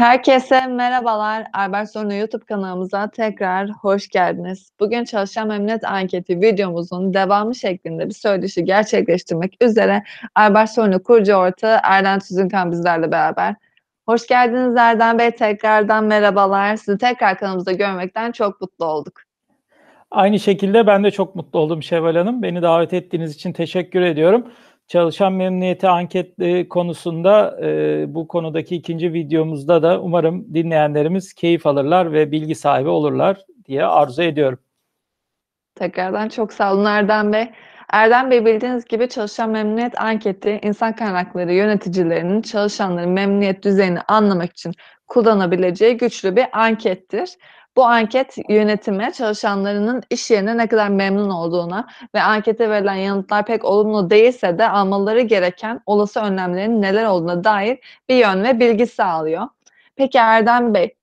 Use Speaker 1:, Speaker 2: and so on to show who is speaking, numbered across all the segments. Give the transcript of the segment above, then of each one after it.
Speaker 1: Herkese merhabalar. Albert Sorunu YouTube kanalımıza tekrar hoş geldiniz. Bugün çalışan memnuniyet anketi videomuzun devamı şeklinde bir söyleşi gerçekleştirmek üzere Albert Sorunu kurucu ortağı Erden Tüzünkan bizlerle beraber. Hoş geldiniz Erden Bey. Tekrardan merhabalar. Sizi tekrar kanalımızda görmekten çok mutlu olduk.
Speaker 2: Aynı şekilde ben de çok mutlu oldum Şevval Hanım. Beni davet ettiğiniz için teşekkür ediyorum. Çalışan memnuniyeti anketli konusunda e, bu konudaki ikinci videomuzda da umarım dinleyenlerimiz keyif alırlar ve bilgi sahibi olurlar diye arzu ediyorum.
Speaker 1: Tekrardan çok sağ olun Erdem Bey. Erdem Bey bildiğiniz gibi çalışan memnuniyet anketi insan kaynakları yöneticilerinin çalışanların memnuniyet düzeyini anlamak için kullanabileceği güçlü bir ankettir. Bu anket yönetime çalışanlarının iş yerine ne kadar memnun olduğuna ve ankete verilen yanıtlar pek olumlu değilse de almaları gereken olası önlemlerin neler olduğuna dair bir yön ve bilgi sağlıyor. Peki Erdem Bey,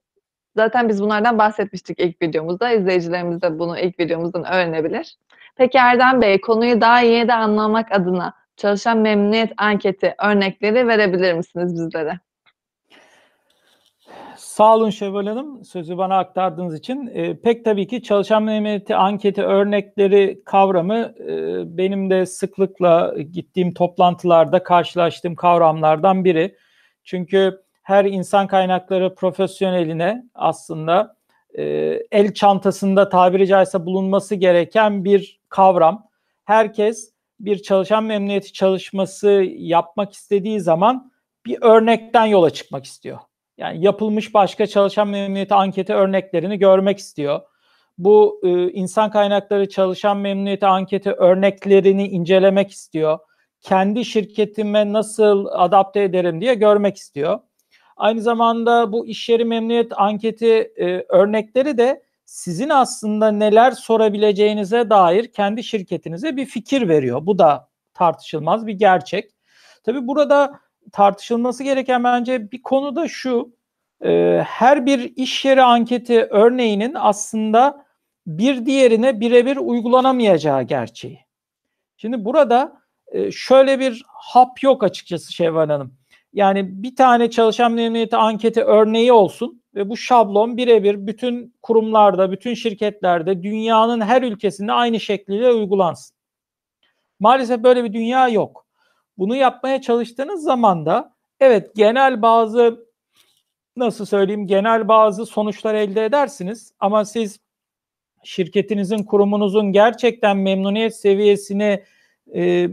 Speaker 1: zaten biz bunlardan bahsetmiştik ilk videomuzda. İzleyicilerimiz de bunu ilk videomuzdan öğrenebilir. Peki Erdem Bey, konuyu daha iyi de anlamak adına çalışan memnuniyet anketi örnekleri verebilir misiniz bizlere?
Speaker 2: Sağ olun Şevval Hanım sözü bana aktardığınız için. E, pek tabii ki çalışan memnuniyeti anketi örnekleri kavramı e, benim de sıklıkla gittiğim toplantılarda karşılaştığım kavramlardan biri. Çünkü her insan kaynakları profesyoneline aslında e, el çantasında tabiri caizse bulunması gereken bir kavram. Herkes bir çalışan memnuniyeti çalışması yapmak istediği zaman bir örnekten yola çıkmak istiyor. Yani yapılmış başka çalışan memnuniyeti anketi örneklerini görmek istiyor. Bu e, insan kaynakları çalışan memnuniyeti anketi örneklerini incelemek istiyor. Kendi şirketime nasıl adapte ederim diye görmek istiyor. Aynı zamanda bu iş yeri memnuniyet anketi e, örnekleri de sizin aslında neler sorabileceğinize dair kendi şirketinize bir fikir veriyor. Bu da tartışılmaz bir gerçek. Tabii burada tartışılması gereken bence bir konu da şu. E, her bir iş yeri anketi örneğinin aslında bir diğerine birebir uygulanamayacağı gerçeği. Şimdi burada e, şöyle bir hap yok açıkçası Şevval Hanım. Yani bir tane çalışan memnuniyeti anketi örneği olsun ve bu şablon birebir bütün kurumlarda, bütün şirketlerde, dünyanın her ülkesinde aynı şekliyle uygulansın. Maalesef böyle bir dünya yok. Bunu yapmaya çalıştığınız zaman da evet genel bazı nasıl söyleyeyim genel bazı sonuçlar elde edersiniz ama siz şirketinizin kurumunuzun gerçekten memnuniyet seviyesini e,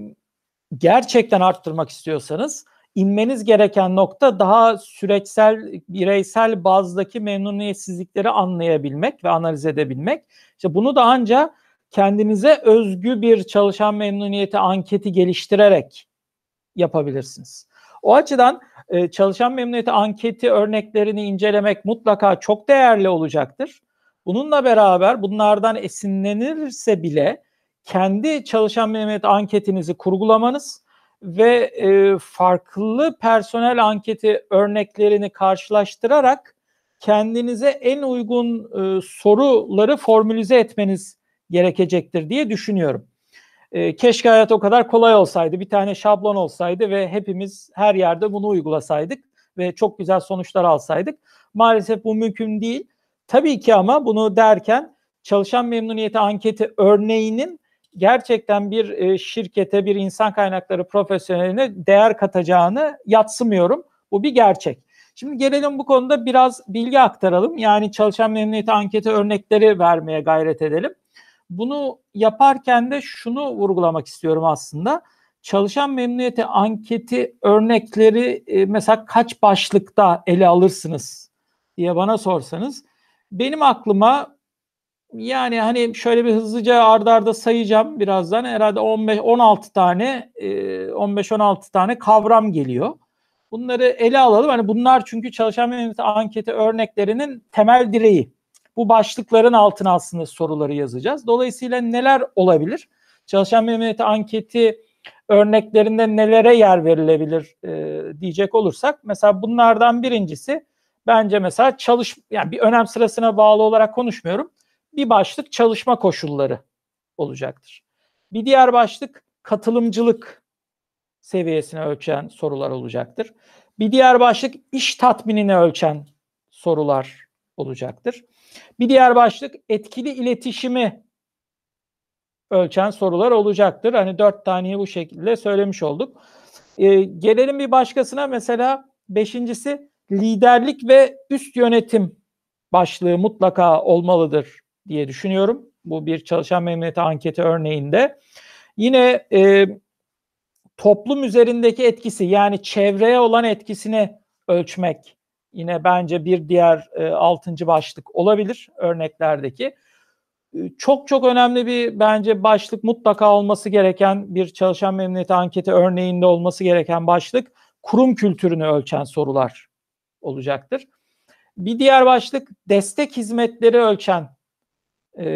Speaker 2: gerçekten arttırmak istiyorsanız inmeniz gereken nokta daha süreçsel bireysel bazdaki memnuniyetsizlikleri anlayabilmek ve analiz edebilmek. İşte bunu da ancak kendinize özgü bir çalışan memnuniyeti anketi geliştirerek yapabilirsiniz. O açıdan e, çalışan memnuniyeti anketi örneklerini incelemek mutlaka çok değerli olacaktır. Bununla beraber bunlardan esinlenirse bile kendi çalışan memnuniyet anketinizi kurgulamanız ve e, farklı personel anketi örneklerini karşılaştırarak kendinize en uygun e, soruları formülize etmeniz gerekecektir diye düşünüyorum. E, keşke hayat o kadar kolay olsaydı. Bir tane şablon olsaydı ve hepimiz her yerde bunu uygulasaydık ve çok güzel sonuçlar alsaydık. Maalesef bu mümkün değil. Tabii ki ama bunu derken çalışan memnuniyeti anketi örneğinin gerçekten bir e, şirkete, bir insan kaynakları profesyoneline değer katacağını yatsımıyorum. Bu bir gerçek. Şimdi gelelim bu konuda biraz bilgi aktaralım. Yani çalışan memnuniyeti anketi örnekleri vermeye gayret edelim. Bunu yaparken de şunu vurgulamak istiyorum aslında. Çalışan memnuniyeti anketi örnekleri e, mesela kaç başlıkta ele alırsınız diye bana sorsanız benim aklıma yani hani şöyle bir hızlıca ardarda arda sayacağım birazdan herhalde 15 16 tane 15 e, 16 tane kavram geliyor. Bunları ele alalım. Hani bunlar çünkü çalışan memnuniyeti anketi örneklerinin temel direği bu başlıkların altına aslında soruları yazacağız. Dolayısıyla neler olabilir? Çalışan memnuniyeti anketi örneklerinde nelere yer verilebilir e, diyecek olursak mesela bunlardan birincisi bence mesela çalış yani bir önem sırasına bağlı olarak konuşmuyorum. Bir başlık çalışma koşulları olacaktır. Bir diğer başlık katılımcılık seviyesine ölçen sorular olacaktır. Bir diğer başlık iş tatminini ölçen sorular olacaktır. Bir diğer başlık etkili iletişimi ölçen sorular olacaktır. Hani dört taneyi bu şekilde söylemiş olduk. Ee, gelelim bir başkasına mesela beşincisi liderlik ve üst yönetim başlığı mutlaka olmalıdır diye düşünüyorum. Bu bir çalışan memnuniyeti anketi örneğinde. Yine e, toplum üzerindeki etkisi yani çevreye olan etkisini ölçmek yine bence bir diğer e, altıncı başlık olabilir örneklerdeki. E, çok çok önemli bir bence başlık mutlaka olması gereken bir çalışan memnuniyeti anketi örneğinde olması gereken başlık kurum kültürünü ölçen sorular olacaktır. Bir diğer başlık destek hizmetleri ölçen e,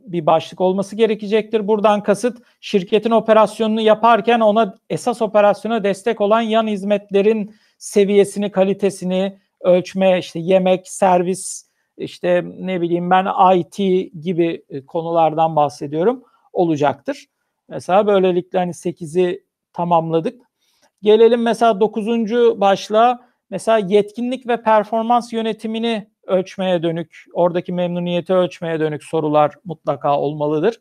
Speaker 2: bir başlık olması gerekecektir. Buradan kasıt şirketin operasyonunu yaparken ona esas operasyona destek olan yan hizmetlerin seviyesini, kalitesini ölçme, işte yemek, servis, işte ne bileyim ben IT gibi e, konulardan bahsediyorum olacaktır. Mesela böylelikle hani 8'i tamamladık. Gelelim mesela 9. başlığa mesela yetkinlik ve performans yönetimini ölçmeye dönük, oradaki memnuniyeti ölçmeye dönük sorular mutlaka olmalıdır.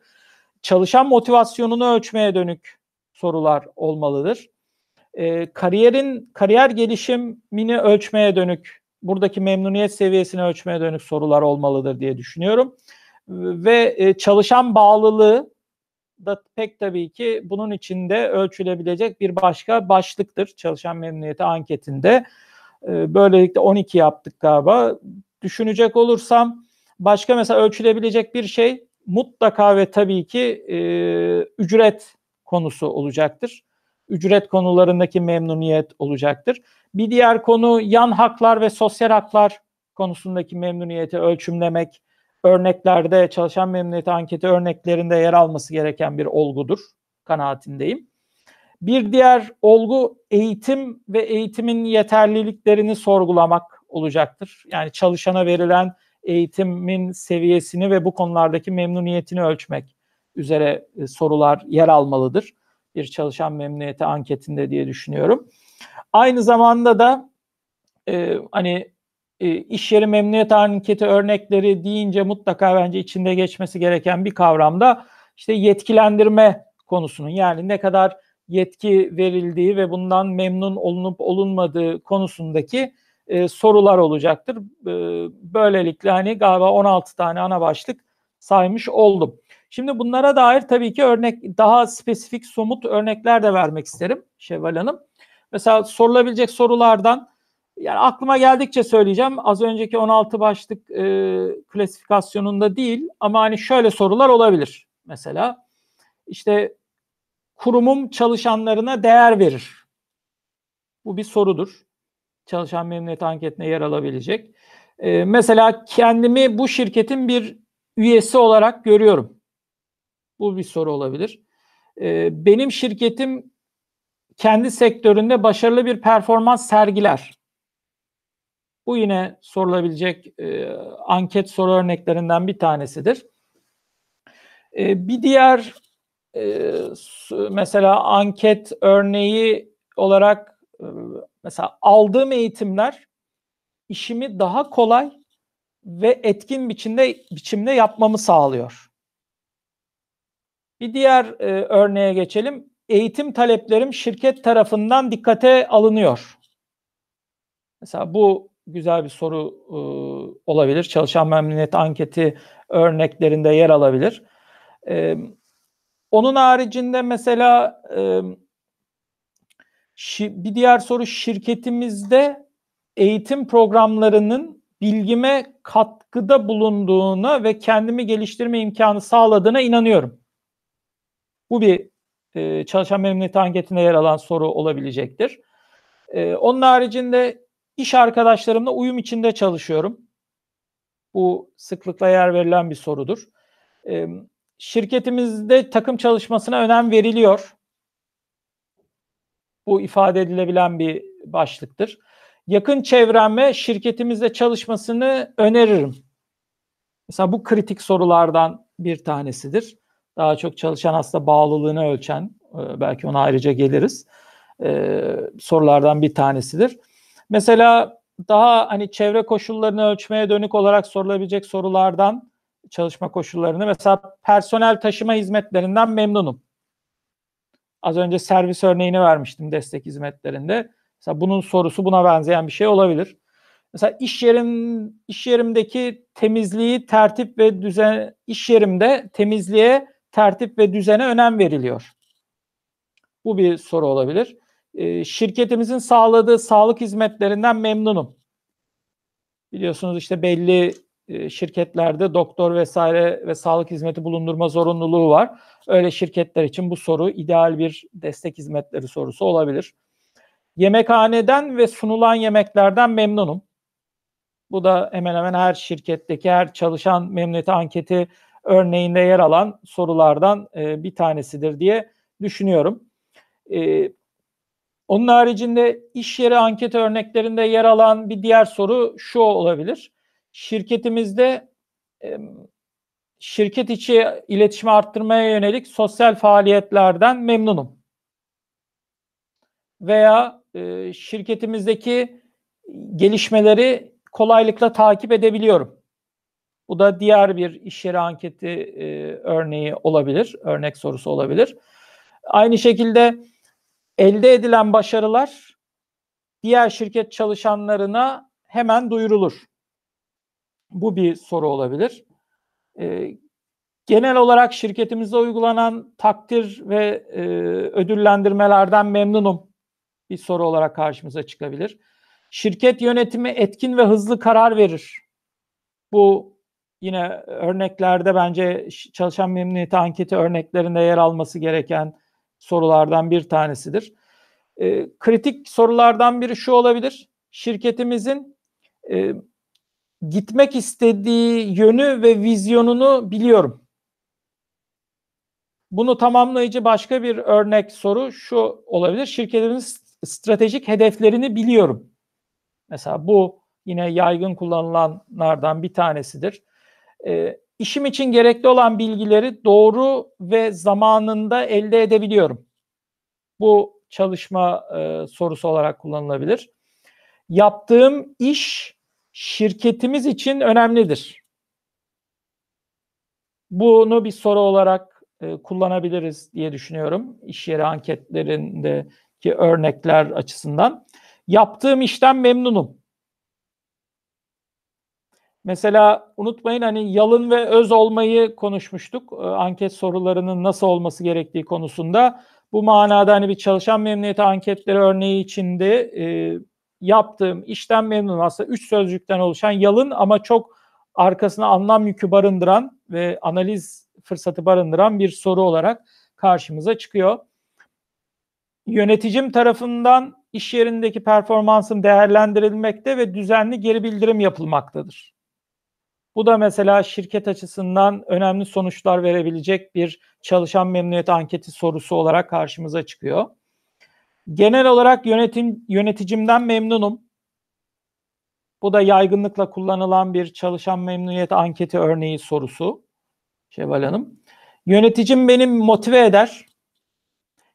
Speaker 2: Çalışan motivasyonunu ölçmeye dönük sorular olmalıdır. E, kariyerin kariyer gelişimini ölçmeye dönük, buradaki memnuniyet seviyesini ölçmeye dönük sorular olmalıdır diye düşünüyorum. Ve e, çalışan bağlılığı da pek tabii ki bunun içinde ölçülebilecek bir başka başlıktır çalışan memnuniyeti anketinde. E, böylelikle 12 yaptık galiba düşünecek olursam başka mesela ölçülebilecek bir şey mutlaka ve tabii ki e, ücret konusu olacaktır. Ücret konularındaki memnuniyet olacaktır. Bir diğer konu yan haklar ve sosyal haklar konusundaki memnuniyeti ölçümlemek. Örneklerde çalışan memnuniyeti anketi örneklerinde yer alması gereken bir olgudur kanaatindeyim. Bir diğer olgu eğitim ve eğitimin yeterliliklerini sorgulamak olacaktır. Yani çalışana verilen eğitimin seviyesini ve bu konulardaki memnuniyetini ölçmek üzere e, sorular yer almalıdır. Bir çalışan memnuniyeti anketinde diye düşünüyorum. Aynı zamanda da e, hani e, iş yeri memnuniyet anketi örnekleri deyince mutlaka bence içinde geçmesi gereken bir kavramda işte yetkilendirme konusunun yani ne kadar yetki verildiği ve bundan memnun olunup olunmadığı konusundaki e, sorular olacaktır. E, böylelikle hani galiba 16 tane ana başlık saymış oldum. Şimdi bunlara dair tabii ki örnek daha spesifik somut örnekler de vermek isterim Şevval Hanım. Mesela sorulabilecek sorulardan yani aklıma geldikçe söyleyeceğim. Az önceki 16 başlık e, klasifikasyonunda değil ama hani şöyle sorular olabilir. Mesela işte kurumum çalışanlarına değer verir. Bu bir sorudur çalışan memnuniyet anketine yer alabilecek. Ee, mesela kendimi bu şirketin bir üyesi olarak görüyorum. Bu bir soru olabilir. Ee, benim şirketim kendi sektöründe başarılı bir performans sergiler. Bu yine sorulabilecek e, anket soru örneklerinden bir tanesidir. E, bir diğer e, mesela anket örneği olarak e, Mesela aldığım eğitimler işimi daha kolay ve etkin biçimde biçimde yapmamı sağlıyor. Bir diğer e, örneğe geçelim. Eğitim taleplerim şirket tarafından dikkate alınıyor. Mesela bu güzel bir soru e, olabilir. Çalışan memnuniyet anketi örneklerinde yer alabilir. E, onun haricinde mesela e, bir diğer soru şirketimizde eğitim programlarının bilgime katkıda bulunduğuna ve kendimi geliştirme imkanı sağladığına inanıyorum. Bu bir e, çalışan memnuniyeti anketinde yer alan soru olabilecektir. E, onun haricinde iş arkadaşlarımla uyum içinde çalışıyorum. Bu sıklıkla yer verilen bir sorudur. E, şirketimizde takım çalışmasına önem veriliyor. Bu ifade edilebilen bir başlıktır. Yakın çevreme şirketimizde çalışmasını öneririm. Mesela bu kritik sorulardan bir tanesidir. Daha çok çalışan hasta bağlılığını ölçen, e, belki ona ayrıca geliriz, ee, sorulardan bir tanesidir. Mesela daha hani çevre koşullarını ölçmeye dönük olarak sorulabilecek sorulardan çalışma koşullarını mesela personel taşıma hizmetlerinden memnunum. Az önce servis örneğini vermiştim destek hizmetlerinde. Mesela bunun sorusu buna benzeyen bir şey olabilir. Mesela iş yerim iş yerimdeki temizliği, tertip ve düzen iş yerimde temizliğe, tertip ve düzene önem veriliyor. Bu bir soru olabilir. E, şirketimizin sağladığı sağlık hizmetlerinden memnunum. Biliyorsunuz işte belli e, şirketlerde doktor vesaire ve sağlık hizmeti bulundurma zorunluluğu var. Öyle şirketler için bu soru ideal bir destek hizmetleri sorusu olabilir. Yemekhaneden ve sunulan yemeklerden memnunum. Bu da hemen hemen her şirketteki her çalışan memnuniyeti anketi örneğinde yer alan sorulardan e, bir tanesidir diye düşünüyorum. E, onun haricinde iş yeri anket örneklerinde yer alan bir diğer soru şu olabilir. Şirketimizde e, şirket içi iletişimi arttırmaya yönelik sosyal faaliyetlerden memnunum. Veya e, şirketimizdeki gelişmeleri kolaylıkla takip edebiliyorum. Bu da diğer bir iş yeri anketi e, örneği olabilir, örnek sorusu olabilir. Aynı şekilde elde edilen başarılar diğer şirket çalışanlarına hemen duyurulur. Bu bir soru olabilir. E, genel olarak şirketimizde uygulanan takdir ve e, ödüllendirmelerden memnunum bir soru olarak karşımıza çıkabilir. Şirket yönetimi etkin ve hızlı karar verir. Bu yine örneklerde bence çalışan memnuniyeti anketi örneklerinde yer alması gereken sorulardan bir tanesidir. E, kritik sorulardan biri şu olabilir. Şirketimizin e, gitmek istediği yönü ve vizyonunu biliyorum. Bunu tamamlayıcı başka bir örnek soru şu olabilir. Şirketimizin stratejik hedeflerini biliyorum. Mesela bu yine yaygın kullanılanlardan bir tanesidir. E, işim için gerekli olan bilgileri doğru ve zamanında elde edebiliyorum. Bu çalışma e, sorusu olarak kullanılabilir. Yaptığım iş şirketimiz için önemlidir. Bunu bir soru olarak e, kullanabiliriz diye düşünüyorum. İş yeri anketlerindeki örnekler açısından. Yaptığım işten memnunum. Mesela unutmayın hani yalın ve öz olmayı konuşmuştuk. E, anket sorularının nasıl olması gerektiği konusunda. Bu manada hani bir çalışan memnuniyeti anketleri örneği içinde e, yaptığım işten memnunum. Aslında üç sözcükten oluşan yalın ama çok arkasına anlam yükü barındıran ve analiz fırsatı barındıran bir soru olarak karşımıza çıkıyor. Yöneticim tarafından iş yerindeki performansım değerlendirilmekte ve düzenli geri bildirim yapılmaktadır. Bu da mesela şirket açısından önemli sonuçlar verebilecek bir çalışan memnuniyet anketi sorusu olarak karşımıza çıkıyor. Genel olarak yönetim yöneticimden memnunum. Bu da yaygınlıkla kullanılan bir çalışan memnuniyet anketi örneği sorusu. Şevval Hanım. Yöneticim beni motive eder.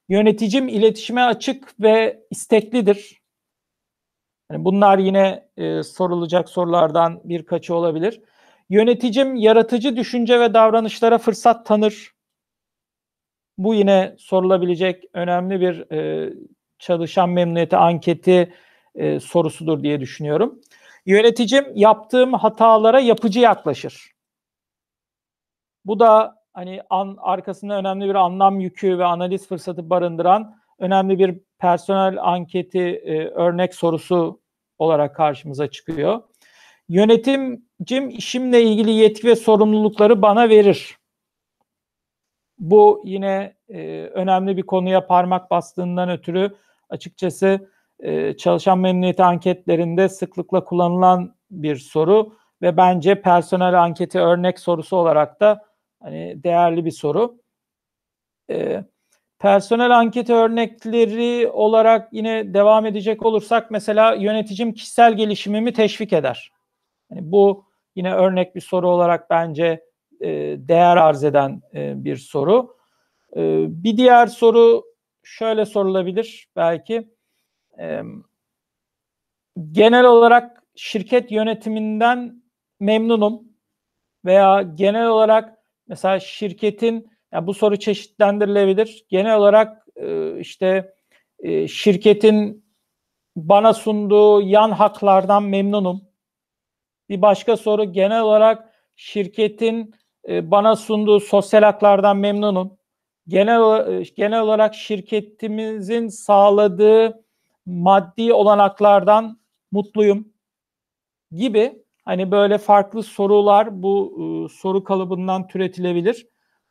Speaker 2: Yöneticim iletişime açık ve isteklidir. Yani bunlar yine e, sorulacak sorulardan birkaçı olabilir. Yöneticim yaratıcı düşünce ve davranışlara fırsat tanır. Bu yine sorulabilecek önemli bir e, çalışan memnuniyeti anketi e, sorusudur diye düşünüyorum. Yöneticim yaptığım hatalara yapıcı yaklaşır. Bu da hani an, arkasında önemli bir anlam yükü ve analiz fırsatı barındıran önemli bir personel anketi e, örnek sorusu olarak karşımıza çıkıyor. Yönetimcim işimle ilgili yetki ve sorumlulukları bana verir. Bu yine e, önemli bir konuya parmak bastığından ötürü açıkçası e, çalışan memnuniyeti anketlerinde sıklıkla kullanılan bir soru ve bence personel anketi örnek sorusu olarak da hani değerli bir soru. E, personel anketi örnekleri olarak yine devam edecek olursak mesela yöneticim kişisel gelişimimi teşvik eder. Yani bu yine örnek bir soru olarak bence e, değer arz eden e, bir soru. E, bir diğer soru şöyle sorulabilir belki. E, genel olarak şirket yönetiminden memnunum veya genel olarak mesela şirketin yani bu soru çeşitlendirilebilir. Genel olarak e, işte e, şirketin bana sunduğu yan haklardan memnunum. Bir başka soru genel olarak şirketin e, bana sunduğu sosyal haklardan memnunum. Genel e, genel olarak şirketimizin sağladığı maddi olanaklardan mutluyum gibi hani böyle farklı sorular bu e, soru kalıbından türetilebilir.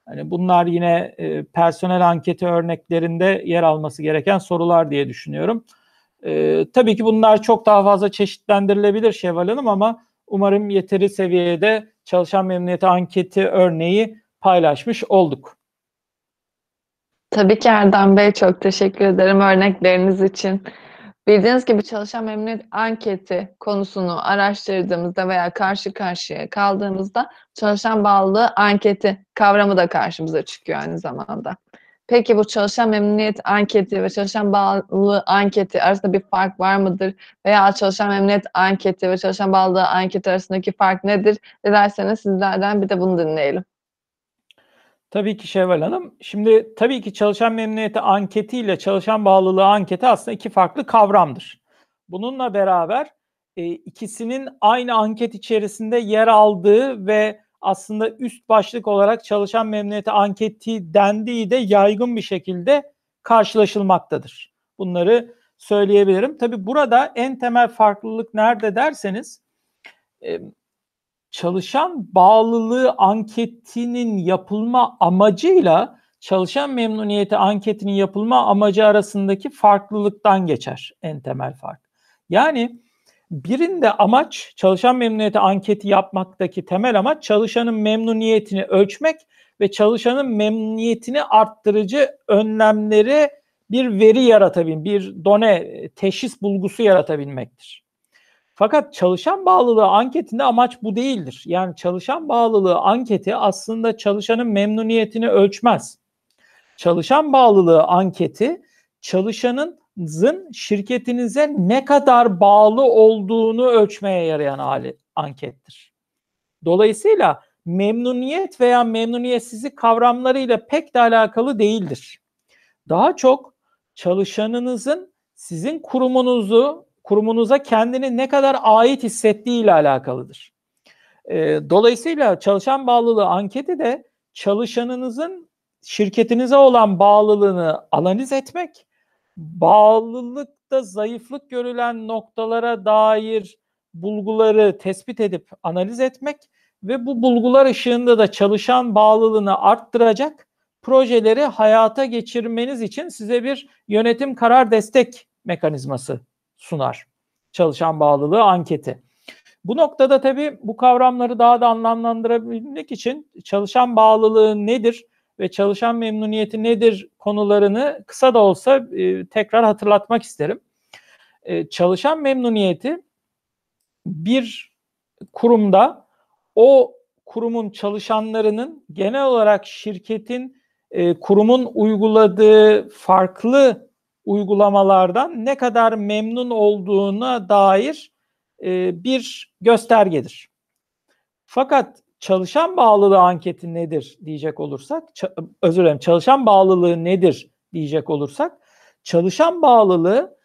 Speaker 2: Hani bunlar yine personel anketi örneklerinde yer alması gereken sorular diye düşünüyorum. E, tabii ki bunlar çok daha fazla çeşitlendirilebilir Şevval Hanım ama umarım yeteri seviyede çalışan memnuniyeti anketi örneği paylaşmış olduk.
Speaker 1: Tabii ki Erdem Bey çok teşekkür ederim örnekleriniz için. Bildiğiniz gibi çalışan memnuniyet anketi konusunu araştırdığımızda veya karşı karşıya kaldığımızda çalışan bağlılığı anketi kavramı da karşımıza çıkıyor aynı zamanda. Peki bu çalışan memnuniyet anketi ve çalışan bağlılığı anketi arasında bir fark var mıdır? Veya çalışan memnuniyet anketi ve çalışan bağlılığı anketi arasındaki fark nedir? Dilerseniz sizlerden bir de bunu dinleyelim.
Speaker 2: Tabii ki Şevval Hanım. Şimdi tabii ki çalışan memnuniyeti anketi ile çalışan bağlılığı anketi aslında iki farklı kavramdır. Bununla beraber e, ikisinin aynı anket içerisinde yer aldığı ve aslında üst başlık olarak çalışan memnuniyeti anketi dendiği de yaygın bir şekilde karşılaşılmaktadır. Bunları söyleyebilirim. Tabii burada en temel farklılık nerede derseniz çalışan bağlılığı anketinin yapılma amacıyla çalışan memnuniyeti anketinin yapılma amacı arasındaki farklılıktan geçer en temel fark. Yani birinde amaç çalışan memnuniyeti anketi yapmaktaki temel amaç çalışanın memnuniyetini ölçmek ve çalışanın memnuniyetini arttırıcı önlemleri bir veri yaratabilmek, bir done, teşhis bulgusu yaratabilmektir. Fakat çalışan bağlılığı anketinde amaç bu değildir. Yani çalışan bağlılığı anketi aslında çalışanın memnuniyetini ölçmez. Çalışan bağlılığı anketi çalışanınızın şirketinize ne kadar bağlı olduğunu ölçmeye yarayan hali ankettir. Dolayısıyla memnuniyet veya memnuniyetsizlik kavramlarıyla pek de alakalı değildir. Daha çok çalışanınızın sizin kurumunuzu kurumunuza kendini ne kadar ait hissettiği ile alakalıdır. E, dolayısıyla çalışan bağlılığı anketi de çalışanınızın şirketinize olan bağlılığını analiz etmek, bağlılıkta zayıflık görülen noktalara dair bulguları tespit edip analiz etmek ve bu bulgular ışığında da çalışan bağlılığını arttıracak projeleri hayata geçirmeniz için size bir yönetim karar destek mekanizması sunar. Çalışan bağlılığı anketi. Bu noktada tabii bu kavramları daha da anlamlandırabilmek için çalışan bağlılığı nedir ve çalışan memnuniyeti nedir konularını kısa da olsa e, tekrar hatırlatmak isterim. E, çalışan memnuniyeti bir kurumda o kurumun çalışanlarının genel olarak şirketin e, kurumun uyguladığı farklı uygulamalardan ne kadar memnun olduğuna dair e, bir göstergedir. Fakat çalışan bağlılığı anketi nedir diyecek olursak, özür dilerim çalışan bağlılığı nedir diyecek olursak, çalışan bağlılığı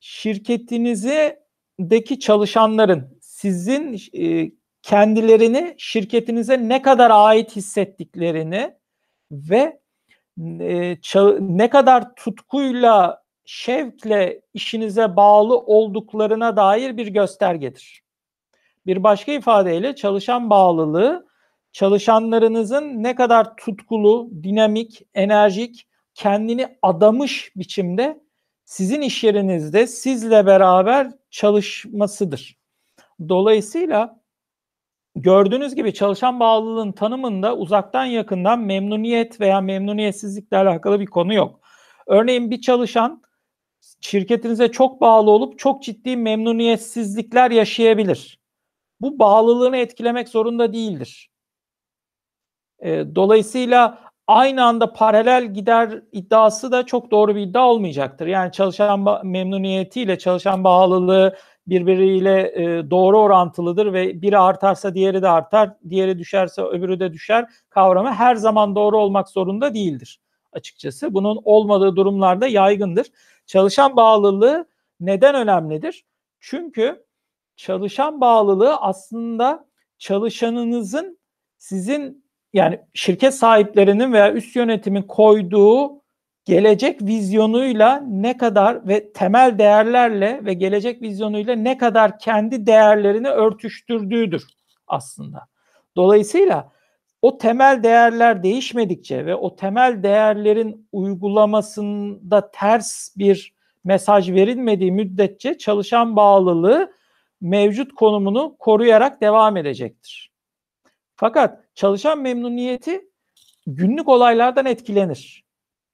Speaker 2: şirketinizdeki çalışanların sizin e, kendilerini şirketinize ne kadar ait hissettiklerini ve e, ne kadar tutkuyla, şevkle işinize bağlı olduklarına dair bir göstergedir. Bir başka ifadeyle çalışan bağlılığı çalışanlarınızın ne kadar tutkulu, dinamik, enerjik, kendini adamış biçimde sizin iş yerinizde sizle beraber çalışmasıdır. Dolayısıyla Gördüğünüz gibi çalışan bağlılığın tanımında uzaktan yakından memnuniyet veya memnuniyetsizlikle alakalı bir konu yok. Örneğin bir çalışan şirketinize çok bağlı olup çok ciddi memnuniyetsizlikler yaşayabilir. Bu bağlılığını etkilemek zorunda değildir. Dolayısıyla aynı anda paralel gider iddiası da çok doğru bir iddia olmayacaktır. Yani çalışan memnuniyetiyle çalışan bağlılığı birbiriyle e, doğru orantılıdır ve biri artarsa diğeri de artar, diğeri düşerse öbürü de düşer kavramı her zaman doğru olmak zorunda değildir açıkçası. Bunun olmadığı durumlarda yaygındır. Çalışan bağlılığı neden önemlidir? Çünkü çalışan bağlılığı aslında çalışanınızın sizin yani şirket sahiplerinin veya üst yönetimin koyduğu gelecek vizyonuyla ne kadar ve temel değerlerle ve gelecek vizyonuyla ne kadar kendi değerlerini örtüştürdüğüdür aslında. Dolayısıyla o temel değerler değişmedikçe ve o temel değerlerin uygulamasında ters bir mesaj verilmediği müddetçe çalışan bağlılığı mevcut konumunu koruyarak devam edecektir. Fakat çalışan memnuniyeti günlük olaylardan etkilenir.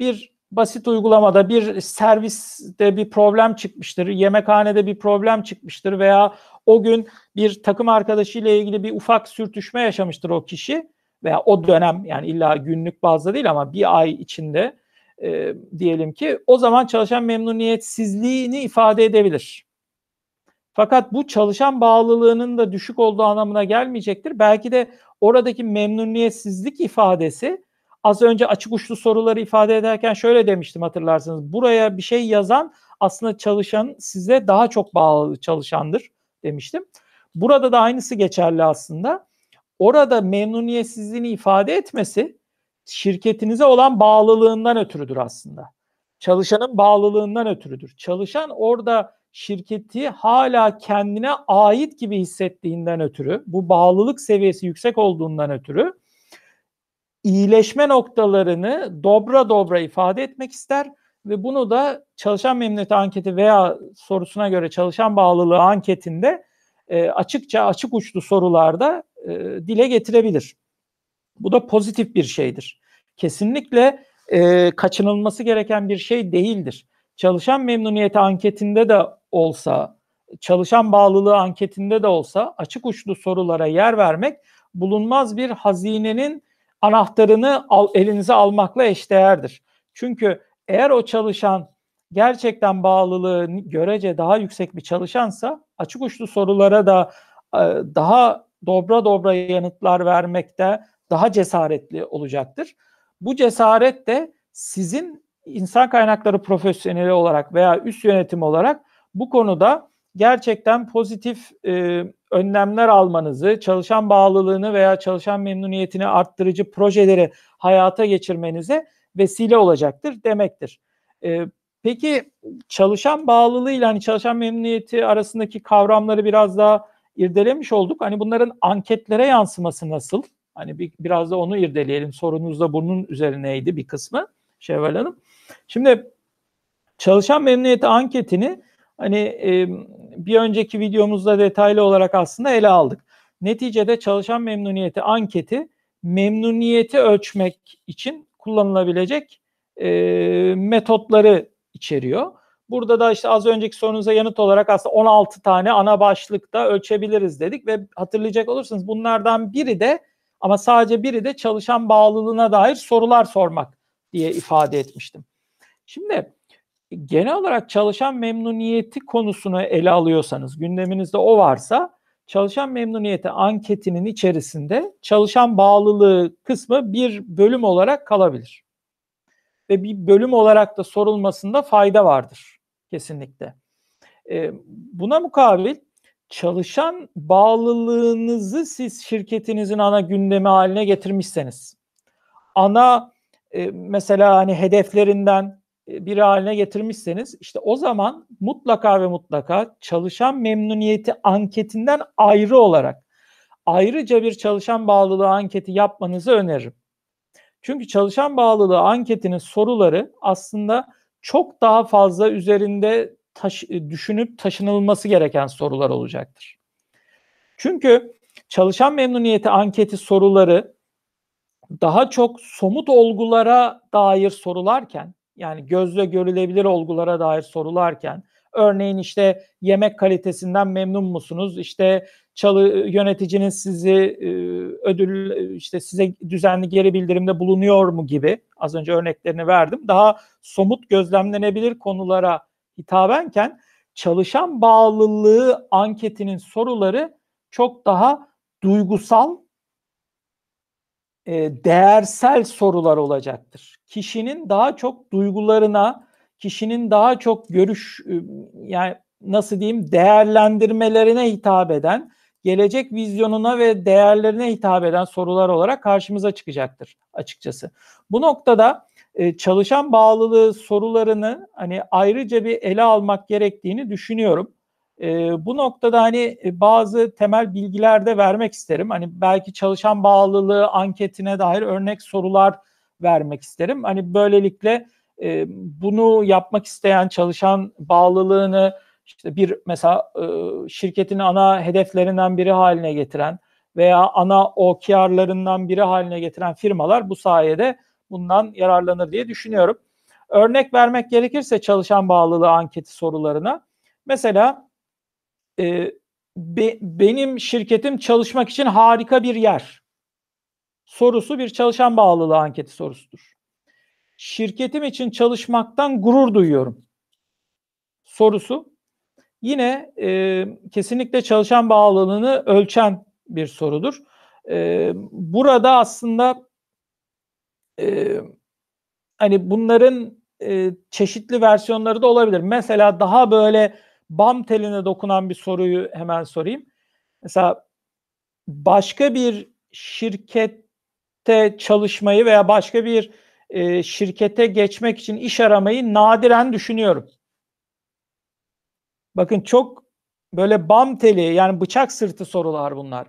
Speaker 2: Bir basit uygulamada bir serviste bir problem çıkmıştır, yemekhanede bir problem çıkmıştır veya o gün bir takım arkadaşıyla ilgili bir ufak sürtüşme yaşamıştır o kişi veya o dönem yani illa günlük bazda değil ama bir ay içinde e, diyelim ki o zaman çalışan memnuniyetsizliğini ifade edebilir. Fakat bu çalışan bağlılığının da düşük olduğu anlamına gelmeyecektir. Belki de oradaki memnuniyetsizlik ifadesi az önce açık uçlu soruları ifade ederken şöyle demiştim hatırlarsınız. Buraya bir şey yazan aslında çalışan size daha çok bağlı çalışandır demiştim. Burada da aynısı geçerli aslında. Orada memnuniyetsizliğini ifade etmesi şirketinize olan bağlılığından ötürüdür aslında. Çalışanın bağlılığından ötürüdür. Çalışan orada şirketi hala kendine ait gibi hissettiğinden ötürü, bu bağlılık seviyesi yüksek olduğundan ötürü iyileşme noktalarını dobra dobra ifade etmek ister ve bunu da çalışan memnuniyeti anketi veya sorusuna göre çalışan bağlılığı anketinde e, açıkça açık uçlu sorularda e, dile getirebilir. Bu da pozitif bir şeydir. Kesinlikle e, kaçınılması gereken bir şey değildir. Çalışan memnuniyeti anketinde de olsa, çalışan bağlılığı anketinde de olsa açık uçlu sorulara yer vermek bulunmaz bir hazinenin anahtarını al, elinize almakla eşdeğerdir. Çünkü eğer o çalışan gerçekten bağlılığı görece daha yüksek bir çalışansa açık uçlu sorulara da e, daha dobra dobra yanıtlar vermekte daha cesaretli olacaktır. Bu cesaret de sizin insan kaynakları profesyoneli olarak veya üst yönetim olarak bu konuda gerçekten pozitif e, önlemler almanızı, çalışan bağlılığını veya çalışan memnuniyetini arttırıcı projeleri hayata geçirmenize vesile olacaktır demektir. E, peki çalışan bağlılığıyla hani çalışan memnuniyeti arasındaki kavramları biraz daha irdelemiş olduk. Hani bunların anketlere yansıması nasıl? Hani bir, biraz da onu irdeleyelim. Sorunuz da bunun üzerineydi bir kısmı Şevval Hanım. Şimdi çalışan memnuniyeti anketini hani e, bir önceki videomuzda detaylı olarak aslında ele aldık. Neticede çalışan memnuniyeti anketi memnuniyeti ölçmek için kullanılabilecek e, metotları içeriyor. Burada da işte az önceki sorunuza yanıt olarak aslında 16 tane ana başlıkta ölçebiliriz dedik ve hatırlayacak olursanız bunlardan biri de ama sadece biri de çalışan bağlılığına dair sorular sormak diye ifade etmiştim. Şimdi genel olarak çalışan memnuniyeti konusunu ele alıyorsanız, gündeminizde o varsa çalışan memnuniyeti anketinin içerisinde çalışan bağlılığı kısmı bir bölüm olarak kalabilir. Ve bir bölüm olarak da sorulmasında fayda vardır kesinlikle. E, buna mukabil çalışan bağlılığınızı siz şirketinizin ana gündemi haline getirmişseniz, ana e, mesela hani hedeflerinden biri haline getirmişseniz işte o zaman mutlaka ve mutlaka çalışan memnuniyeti anketinden ayrı olarak ayrıca bir çalışan bağlılığı anketi yapmanızı öneririm. Çünkü çalışan bağlılığı anketinin soruları aslında çok daha fazla üzerinde taş, düşünüp taşınılması gereken sorular olacaktır. Çünkü çalışan memnuniyeti anketi soruları daha çok somut olgulara dair sorularken yani gözle görülebilir olgulara dair sorularken Örneğin işte yemek kalitesinden memnun musunuz? İşte çalı yöneticinin sizi e, ödül işte size düzenli geri bildirimde bulunuyor mu gibi az önce örneklerini verdim. Daha somut gözlemlenebilir konulara hitabenken çalışan bağlılığı anketinin soruları çok daha duygusal, e, değersel sorular olacaktır. Kişinin daha çok duygularına, kişinin daha çok görüş e, yani nasıl diyeyim değerlendirmelerine hitap eden, gelecek vizyonuna ve değerlerine hitap eden sorular olarak karşımıza çıkacaktır açıkçası. Bu noktada e, çalışan bağlılığı sorularını hani ayrıca bir ele almak gerektiğini düşünüyorum. E, bu noktada hani e, bazı temel bilgiler de vermek isterim. Hani belki çalışan bağlılığı anketine dair örnek sorular vermek isterim. Hani böylelikle e, bunu yapmak isteyen çalışan bağlılığını işte bir mesela e, şirketin ana hedeflerinden biri haline getiren veya ana OKR'larından biri haline getiren firmalar bu sayede bundan yararlanır diye düşünüyorum. Örnek vermek gerekirse çalışan bağlılığı anketi sorularına mesela e, be, benim şirketim çalışmak için harika bir yer sorusu bir çalışan bağlılığı anketi sorusudur. Şirketim için çalışmaktan gurur duyuyorum sorusu yine e, kesinlikle çalışan bağlılığını ölçen bir sorudur. E, burada aslında e, hani bunların e, çeşitli versiyonları da olabilir. Mesela daha böyle bam teline dokunan bir soruyu hemen sorayım. Mesela başka bir şirkette çalışmayı veya başka bir e, şirkete geçmek için iş aramayı nadiren düşünüyorum. Bakın çok böyle bam teli yani bıçak sırtı sorular bunlar.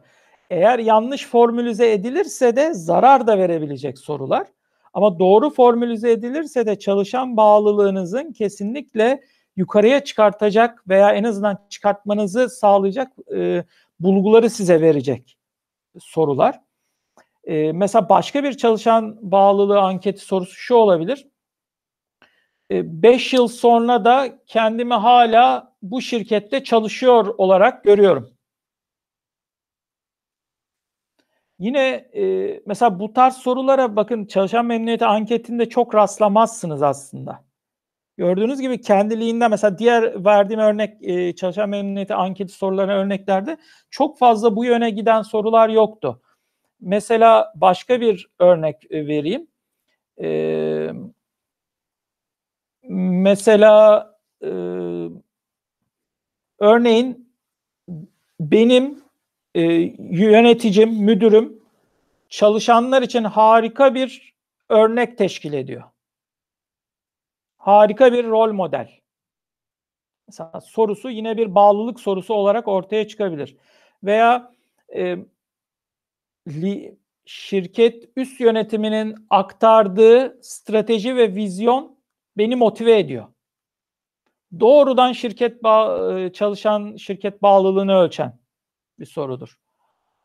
Speaker 2: Eğer yanlış formülize edilirse de zarar da verebilecek sorular. Ama doğru formülize edilirse de çalışan bağlılığınızın kesinlikle yukarıya çıkartacak veya en azından çıkartmanızı sağlayacak e, bulguları size verecek sorular. E, mesela başka bir çalışan bağlılığı anketi sorusu şu olabilir. 5 yıl sonra da kendimi hala bu şirkette çalışıyor olarak görüyorum. Yine e, mesela bu tarz sorulara bakın çalışan memnuniyeti anketinde çok rastlamazsınız aslında. Gördüğünüz gibi kendiliğinden mesela diğer verdiğim örnek e, çalışan memnuniyeti anketi sorularına örneklerde çok fazla bu yöne giden sorular yoktu. Mesela başka bir örnek e, vereyim. E, mesela e, örneğin benim e, yöneticim, müdürüm çalışanlar için harika bir örnek teşkil ediyor. Harika bir rol model. Mesela sorusu yine bir bağlılık sorusu olarak ortaya çıkabilir. Veya e, li, şirket üst yönetiminin aktardığı strateji ve vizyon beni motive ediyor. Doğrudan şirket bağ, çalışan şirket bağlılığını ölçen bir sorudur.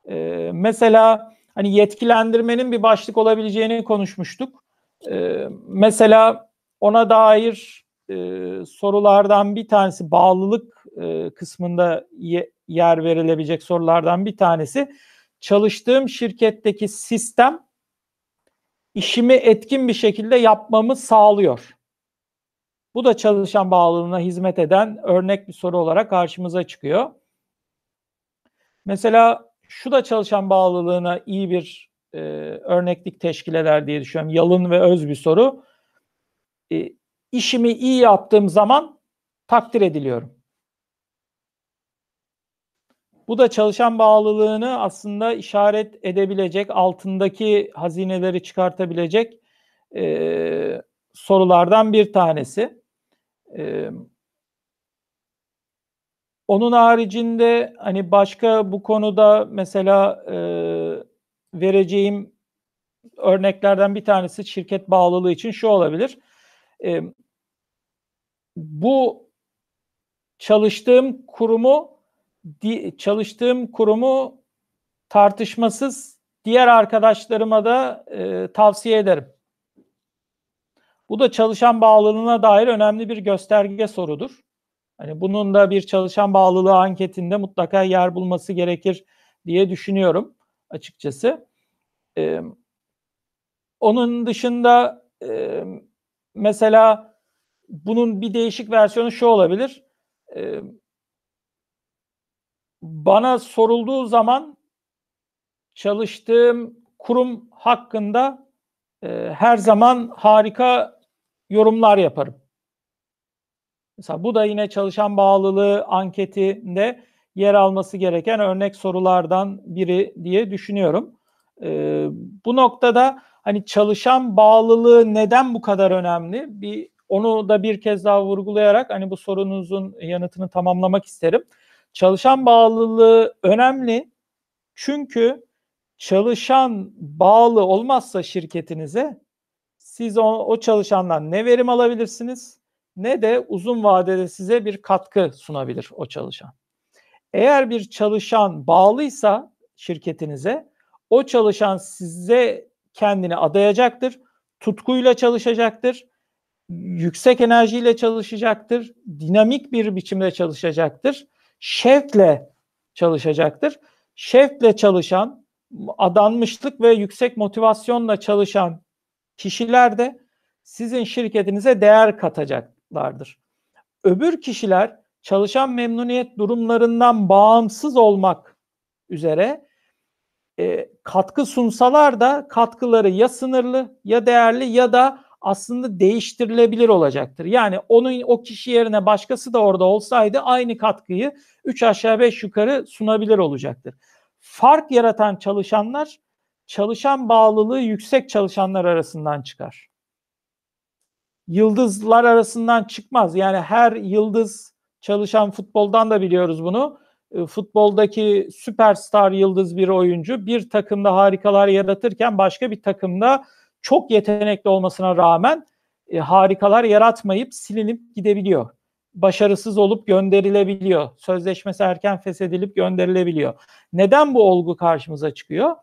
Speaker 2: Ee, mesela hani yetkilendirmenin bir başlık olabileceğini konuşmuştuk. Ee, mesela ona dair e, sorulardan bir tanesi bağlılık e, kısmında ye, yer verilebilecek sorulardan bir tanesi çalıştığım şirketteki sistem işimi etkin bir şekilde yapmamı sağlıyor. Bu da çalışan bağlılığına hizmet eden örnek bir soru olarak karşımıza çıkıyor. Mesela şu da çalışan bağlılığına iyi bir e, örneklik teşkil eder diye düşünüyorum. Yalın ve öz bir soru. E, işimi iyi yaptığım zaman takdir ediliyorum. Bu da çalışan bağlılığını aslında işaret edebilecek, altındaki hazineleri çıkartabilecek e, sorulardan bir tanesi. Ee, onun haricinde hani başka bu konuda mesela e, vereceğim örneklerden bir tanesi şirket bağlılığı için şu olabilir. E, bu çalıştığım kurumu çalıştığım kurumu tartışmasız diğer arkadaşlarıma da e, tavsiye ederim. Bu da çalışan bağlılığına dair önemli bir gösterge sorudur. Hani bunun da bir çalışan bağlılığı anketinde mutlaka yer bulması gerekir diye düşünüyorum açıkçası. Ee, onun dışında e, mesela bunun bir değişik versiyonu şu olabilir. Ee, bana sorulduğu zaman çalıştığım kurum hakkında e, her zaman harika yorumlar yaparım. Mesela bu da yine çalışan bağlılığı anketinde yer alması gereken örnek sorulardan biri diye düşünüyorum. Ee, bu noktada hani çalışan bağlılığı neden bu kadar önemli? Bir onu da bir kez daha vurgulayarak hani bu sorunuzun yanıtını tamamlamak isterim. Çalışan bağlılığı önemli çünkü çalışan bağlı olmazsa şirketinize siz o, o çalışandan ne verim alabilirsiniz ne de uzun vadede size bir katkı sunabilir o çalışan. Eğer bir çalışan bağlıysa şirketinize o çalışan size kendini adayacaktır, tutkuyla çalışacaktır, yüksek enerjiyle çalışacaktır, dinamik bir biçimde çalışacaktır, şevkle çalışacaktır. Şevkle çalışan, adanmışlık ve yüksek motivasyonla çalışan kişiler de sizin şirketinize değer katacaklardır. Öbür kişiler çalışan memnuniyet durumlarından bağımsız olmak üzere e, katkı sunsalar da katkıları ya sınırlı ya değerli ya da aslında değiştirilebilir olacaktır. Yani onun o kişi yerine başkası da orada olsaydı aynı katkıyı 3 aşağı 5 yukarı sunabilir olacaktır. Fark yaratan çalışanlar çalışan bağlılığı yüksek çalışanlar arasından çıkar. Yıldızlar arasından çıkmaz. Yani her yıldız çalışan futboldan da biliyoruz bunu. E, futboldaki süperstar yıldız bir oyuncu bir takımda harikalar yaratırken başka bir takımda çok yetenekli olmasına rağmen e, harikalar yaratmayıp silinip gidebiliyor. Başarısız olup gönderilebiliyor. Sözleşmesi erken feshedilip gönderilebiliyor. Neden bu olgu karşımıza çıkıyor?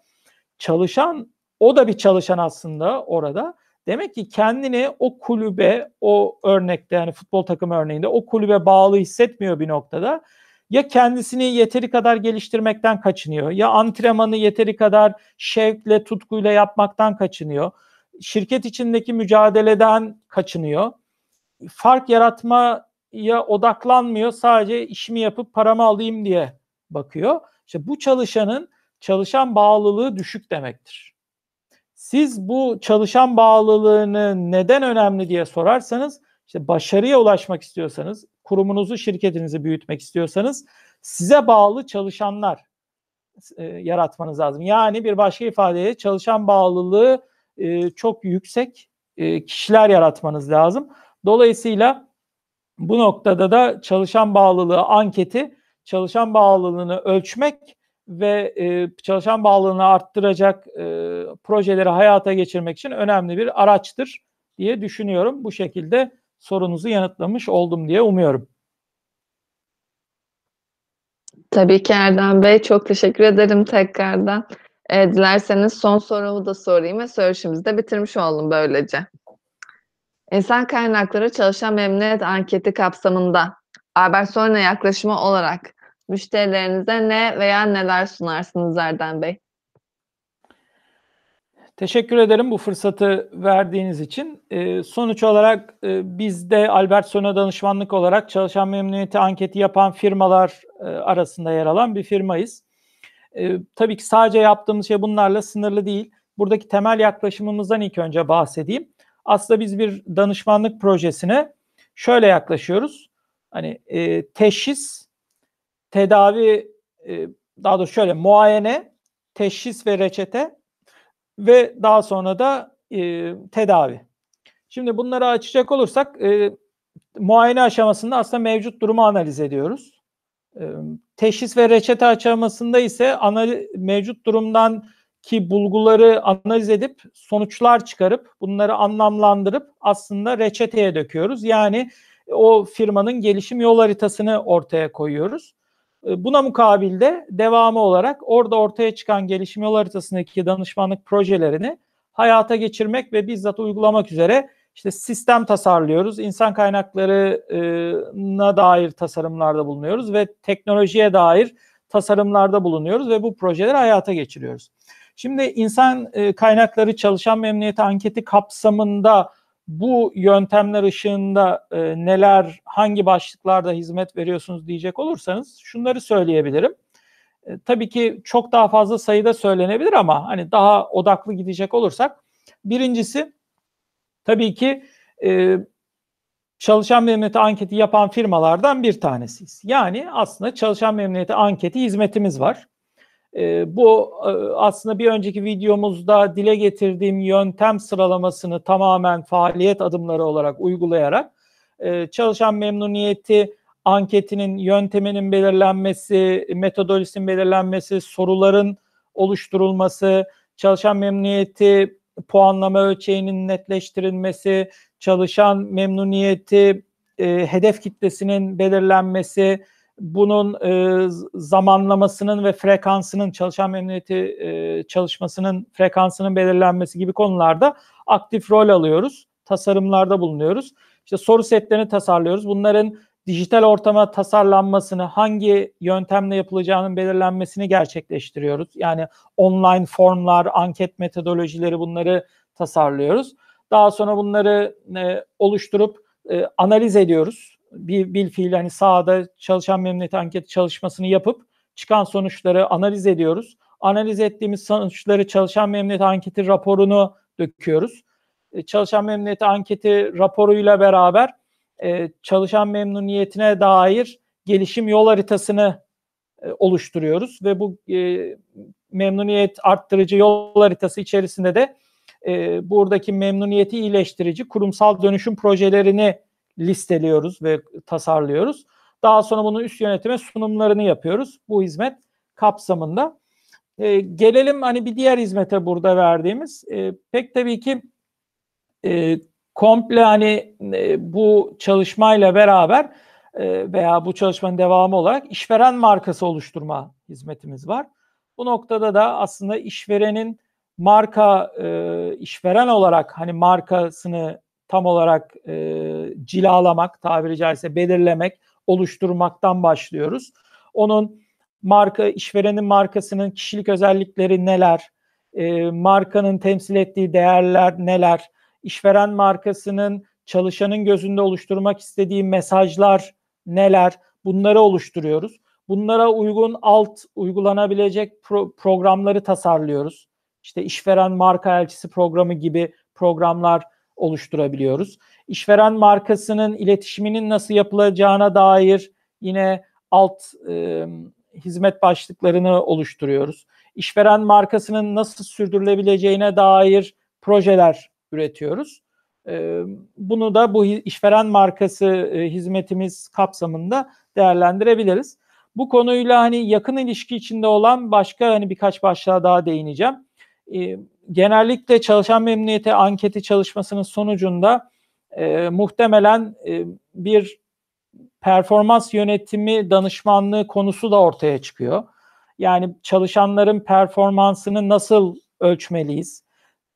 Speaker 2: Çalışan o da bir çalışan aslında orada. Demek ki kendini o kulübe, o örnekte yani futbol takımı örneğinde o kulübe bağlı hissetmiyor bir noktada. Ya kendisini yeteri kadar geliştirmekten kaçınıyor, ya antrenmanı yeteri kadar şevkle, tutkuyla yapmaktan kaçınıyor. Şirket içindeki mücadeleden kaçınıyor. Fark yaratmaya odaklanmıyor, sadece işimi yapıp paramı alayım diye bakıyor. İşte bu çalışanın çalışan bağlılığı düşük demektir. Siz bu çalışan bağlılığını neden önemli diye sorarsanız, işte başarıya ulaşmak istiyorsanız, kurumunuzu, şirketinizi büyütmek istiyorsanız size bağlı çalışanlar e, yaratmanız lazım. Yani bir başka ifadeyle çalışan bağlılığı e, çok yüksek e, kişiler yaratmanız lazım. Dolayısıyla bu noktada da çalışan bağlılığı anketi, çalışan bağlılığını ölçmek ve e, çalışan bağlılığını arttıracak e, projeleri hayata geçirmek için önemli bir araçtır diye düşünüyorum. Bu şekilde sorunuzu yanıtlamış oldum diye umuyorum.
Speaker 1: Tabii ki Erdem Bey. Çok teşekkür ederim tekrardan. E, dilerseniz son sorumu da sorayım ve söyleşimizi de bitirmiş oldum böylece. İnsan kaynakları çalışan memnuniyet anketi kapsamında Albert Sonra yaklaşımı olarak müşterilerinize ne veya neler sunarsınız Erdem Bey?
Speaker 2: Teşekkür ederim bu fırsatı verdiğiniz için. E, sonuç olarak e, biz de Albert Sona danışmanlık olarak çalışan memnuniyeti anketi yapan firmalar e, arasında yer alan bir firmayız. E, tabii ki sadece yaptığımız şey bunlarla sınırlı değil. Buradaki temel yaklaşımımızdan ilk önce bahsedeyim. Aslında biz bir danışmanlık projesine şöyle yaklaşıyoruz. Hani e, teşhis, tedavi, e, daha doğrusu şöyle muayene, teşhis ve reçete ve daha sonra da e, tedavi. Şimdi bunları açacak olursak e, muayene aşamasında aslında mevcut durumu analiz ediyoruz. E, teşhis ve reçete aşamasında ise analiz, mevcut durumdan ki bulguları analiz edip sonuçlar çıkarıp bunları anlamlandırıp aslında reçeteye döküyoruz. Yani o firmanın gelişim yol haritasını ortaya koyuyoruz. Ee, buna mukabilde devamı olarak orada ortaya çıkan gelişim yol haritasındaki danışmanlık projelerini hayata geçirmek ve bizzat uygulamak üzere işte sistem tasarlıyoruz, insan kaynaklarına dair tasarımlarda bulunuyoruz ve teknolojiye dair tasarımlarda bulunuyoruz ve bu projeleri hayata geçiriyoruz. Şimdi insan kaynakları çalışan memnuniyeti anketi kapsamında bu yöntemler ışığında e, neler, hangi başlıklarda hizmet veriyorsunuz diyecek olursanız şunları söyleyebilirim. E, tabii ki çok daha fazla sayıda söylenebilir ama hani daha odaklı gidecek olursak birincisi tabii ki e, çalışan memnuniyeti anketi yapan firmalardan bir tanesiyiz. Yani aslında çalışan memnuniyeti anketi hizmetimiz var. E, bu e, aslında bir önceki videomuzda dile getirdiğim yöntem sıralamasını tamamen faaliyet adımları olarak uygulayarak e, çalışan memnuniyeti anketinin yönteminin belirlenmesi, metodolojisinin belirlenmesi, soruların oluşturulması, çalışan memnuniyeti puanlama ölçeğinin netleştirilmesi, çalışan memnuniyeti e, hedef kitlesinin belirlenmesi, bunun e, zamanlamasının ve frekansının çalışan memnuniyeti e, çalışmasının frekansının belirlenmesi gibi konularda aktif rol alıyoruz. Tasarımlarda bulunuyoruz. İşte soru setlerini tasarlıyoruz. Bunların dijital ortama tasarlanmasını, hangi yöntemle yapılacağının belirlenmesini gerçekleştiriyoruz. Yani online formlar, anket metodolojileri bunları tasarlıyoruz. Daha sonra bunları e, oluşturup e, analiz ediyoruz bir bil fiil hani sahada çalışan memnuniyet anketi çalışmasını yapıp çıkan sonuçları analiz ediyoruz. Analiz ettiğimiz sonuçları çalışan memnuniyet anketi raporunu döküyoruz. E, çalışan memnuniyet anketi raporuyla beraber e, çalışan memnuniyetine dair gelişim yol haritasını e, oluşturuyoruz ve bu memnuniyet arttırıcı yol haritası içerisinde de buradaki memnuniyeti iyileştirici kurumsal dönüşüm projelerini listeliyoruz ve tasarlıyoruz. Daha sonra bunu üst yönetime sunumlarını yapıyoruz bu hizmet kapsamında. E, gelelim hani bir diğer hizmete burada verdiğimiz e, pek tabii ki e, komple hani e, bu çalışmayla beraber e, veya bu çalışmanın devamı olarak işveren markası oluşturma hizmetimiz var. Bu noktada da aslında işverenin marka e, işveren olarak hani markasını tam olarak e, cilalamak, tabiri caizse belirlemek, oluşturmaktan başlıyoruz. Onun marka, işverenin markasının kişilik özellikleri neler, e, markanın temsil ettiği değerler neler, işveren markasının çalışanın gözünde oluşturmak istediği mesajlar neler, bunları oluşturuyoruz. Bunlara uygun alt uygulanabilecek pro- programları tasarlıyoruz. İşte işveren marka elçisi programı gibi programlar oluşturabiliyoruz. İşveren markasının iletişiminin nasıl yapılacağına dair yine alt e, hizmet başlıklarını oluşturuyoruz. İşveren markasının nasıl sürdürülebileceğine dair projeler üretiyoruz. E, bunu da bu işveren markası e, hizmetimiz kapsamında değerlendirebiliriz. Bu konuyla hani yakın ilişki içinde olan başka hani birkaç başlığa daha değineceğim. E, genellikle çalışan memnuniyeti anketi çalışmasının sonucunda e, muhtemelen e, bir performans yönetimi danışmanlığı konusu da ortaya çıkıyor. Yani çalışanların performansını nasıl ölçmeliyiz?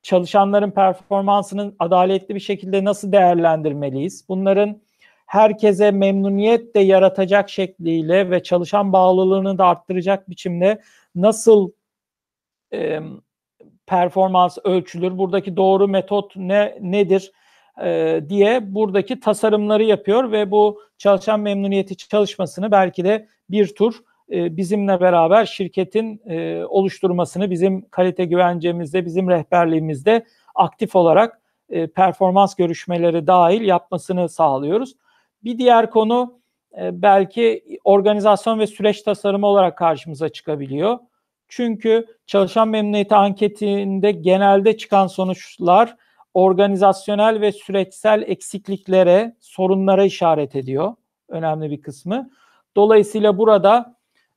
Speaker 2: Çalışanların performansının adaletli bir şekilde nasıl değerlendirmeliyiz? Bunların herkese memnuniyet de yaratacak şekliyle ve çalışan bağlılığını da arttıracak biçimde nasıl e, performans ölçülür? Buradaki doğru metot ne nedir? E, diye buradaki tasarımları yapıyor ve bu çalışan memnuniyeti çalışmasını belki de bir tur e, bizimle beraber şirketin e, oluşturmasını bizim kalite güvencemizde, bizim rehberliğimizde aktif olarak e, performans görüşmeleri dahil yapmasını sağlıyoruz. Bir diğer konu e, belki organizasyon ve süreç tasarımı olarak karşımıza çıkabiliyor. Çünkü çalışan memnuniyeti anketinde genelde çıkan sonuçlar organizasyonel ve süreçsel eksikliklere, sorunlara işaret ediyor. Önemli bir kısmı. Dolayısıyla burada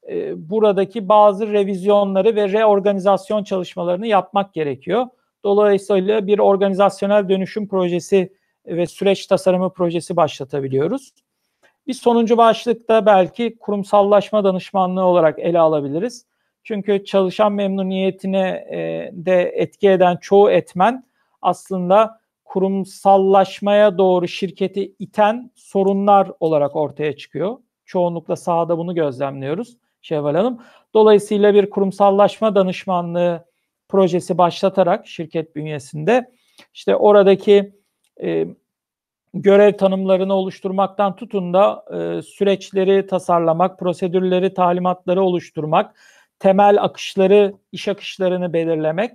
Speaker 2: e, buradaki bazı revizyonları ve reorganizasyon çalışmalarını yapmak gerekiyor. Dolayısıyla bir organizasyonel dönüşüm projesi ve süreç tasarımı projesi başlatabiliyoruz. Bir sonuncu başlıkta belki kurumsallaşma danışmanlığı olarak ele alabiliriz. Çünkü çalışan memnuniyetine e, de etki eden çoğu etmen aslında kurumsallaşmaya doğru şirketi iten sorunlar olarak ortaya çıkıyor. Çoğunlukla sahada bunu gözlemliyoruz Şevval Hanım. Dolayısıyla bir kurumsallaşma danışmanlığı projesi başlatarak şirket bünyesinde işte oradaki e, görev tanımlarını oluşturmaktan tutun da e, süreçleri tasarlamak, prosedürleri, talimatları oluşturmak, temel akışları, iş akışlarını belirlemek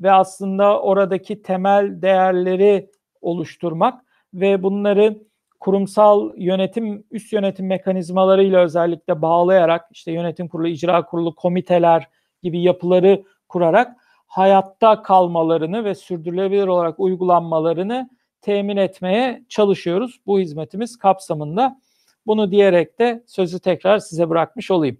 Speaker 2: ve aslında oradaki temel değerleri oluşturmak ve bunları kurumsal yönetim, üst yönetim mekanizmalarıyla özellikle bağlayarak işte yönetim kurulu, icra kurulu, komiteler gibi yapıları kurarak hayatta kalmalarını ve sürdürülebilir olarak uygulanmalarını temin etmeye çalışıyoruz bu hizmetimiz kapsamında. Bunu diyerek de sözü tekrar size bırakmış olayım.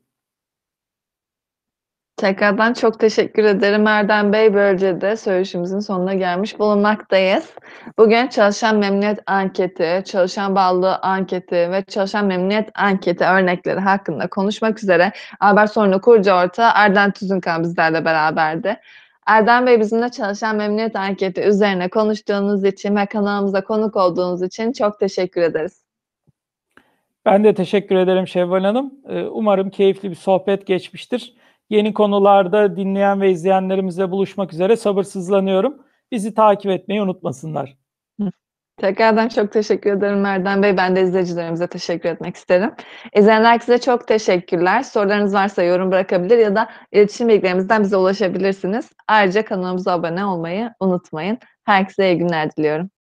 Speaker 1: Tekrardan çok teşekkür ederim Erdem Bey. Böylece de söyleşimizin sonuna gelmiş bulunmaktayız. Bugün çalışan memnuniyet anketi, çalışan bağlılığı anketi ve çalışan memnuniyet anketi örnekleri hakkında konuşmak üzere Albert Sorunu kurucu ortağı Erdem Tüzünkan bizlerle beraberdi. Erdem Bey bizimle çalışan memnuniyet anketi üzerine konuştuğunuz için ve kanalımıza konuk olduğunuz için çok teşekkür ederiz.
Speaker 2: Ben de teşekkür ederim Şevval Hanım. Umarım keyifli bir sohbet geçmiştir. Yeni konularda dinleyen ve izleyenlerimizle buluşmak üzere sabırsızlanıyorum. Bizi takip etmeyi unutmasınlar.
Speaker 1: Tekrardan çok teşekkür ederim Erdem Bey. Ben de izleyicilerimize teşekkür etmek isterim. İzleyenler herkese çok teşekkürler. Sorularınız varsa yorum bırakabilir ya da iletişim bilgilerimizden bize ulaşabilirsiniz. Ayrıca kanalımıza abone olmayı unutmayın. Herkese iyi günler diliyorum.